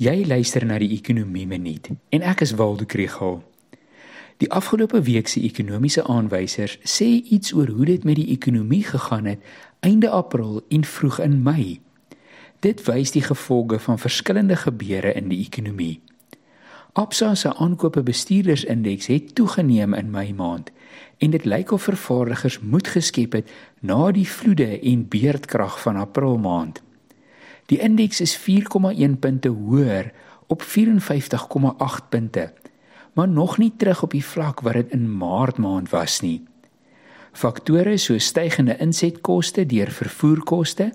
Jy luister na die Ekonomie Minuut en ek is Waldo Krugel. Die afgelope week se ekonomiese aanwysers sê iets oor hoe dit met die ekonomie gegaan het einde April en vroeg in Mei. Dit wys die gevolge van verskillende gebeure in die ekonomie. Absa se aankope bestuurdersindeks het toegeneem in Mei maand en dit lyk of vervaardigers moed geskep het na die vloede en beerdkrag van April maand. Die indeks is 4,1 punte hoër op 54,8 punte, maar nog nie terug op die vlak wat dit in Maart maand was nie. Faktore so stygende insetkoste deur vervoerkoste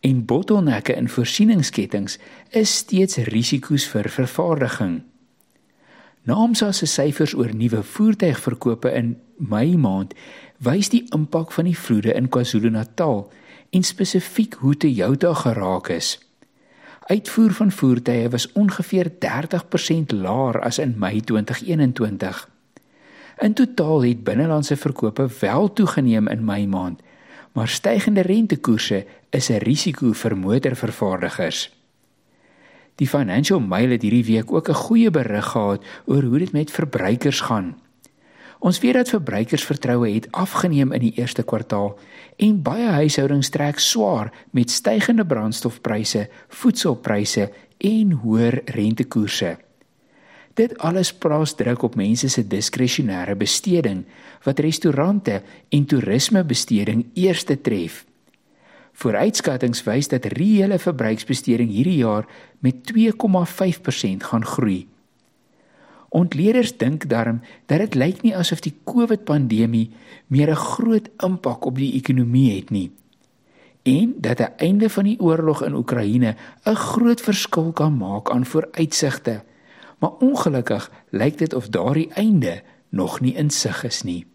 en bottelnekke in voorsieningsketTINGS is steeds risiko's vir vervaardiging. Naamsa se syfers oor nuwe voertuigverkope in Mei maand wys die impak van die vloede in KwaZulu-Natal en spesifiek hoe Toyota geraak is. Uitvoer van voertuie was ongeveer 30% laer as in Mei 2021. In totaal het binnelandse verkope wel toegeneem in Mei maand, maar stygende rentekoerse is 'n risiko vir motorvervaardigers. Die Financial Mail het hierdie week ook 'n goeie berig gehad oor hoe dit met verbruikers gaan. Ons weet dat verbruikersvertroue het afgeneem in die eerste kwartaal en baie huishoudings trek swaar met stygende brandstofpryse, voedselpryse en hoër rentekoerse. Dit alles plaas druk op mense se diskresionêre besteding wat restaurante en toerismebesteding eerste tref. Vooruitskattinge wys dat reële verbruiksbesteding hierdie jaar met 2,5% gaan groei. Ontleerders dink daarom dat dit lyk nie asof die COVID-pandemie meer 'n groot impak op die ekonomie het nie en dat 'n einde van die oorlog in Oekraïne 'n groot verskil kan maak aan vooruitsigte. Maar ongelukkig lyk dit of daardie einde nog nie in sig is nie.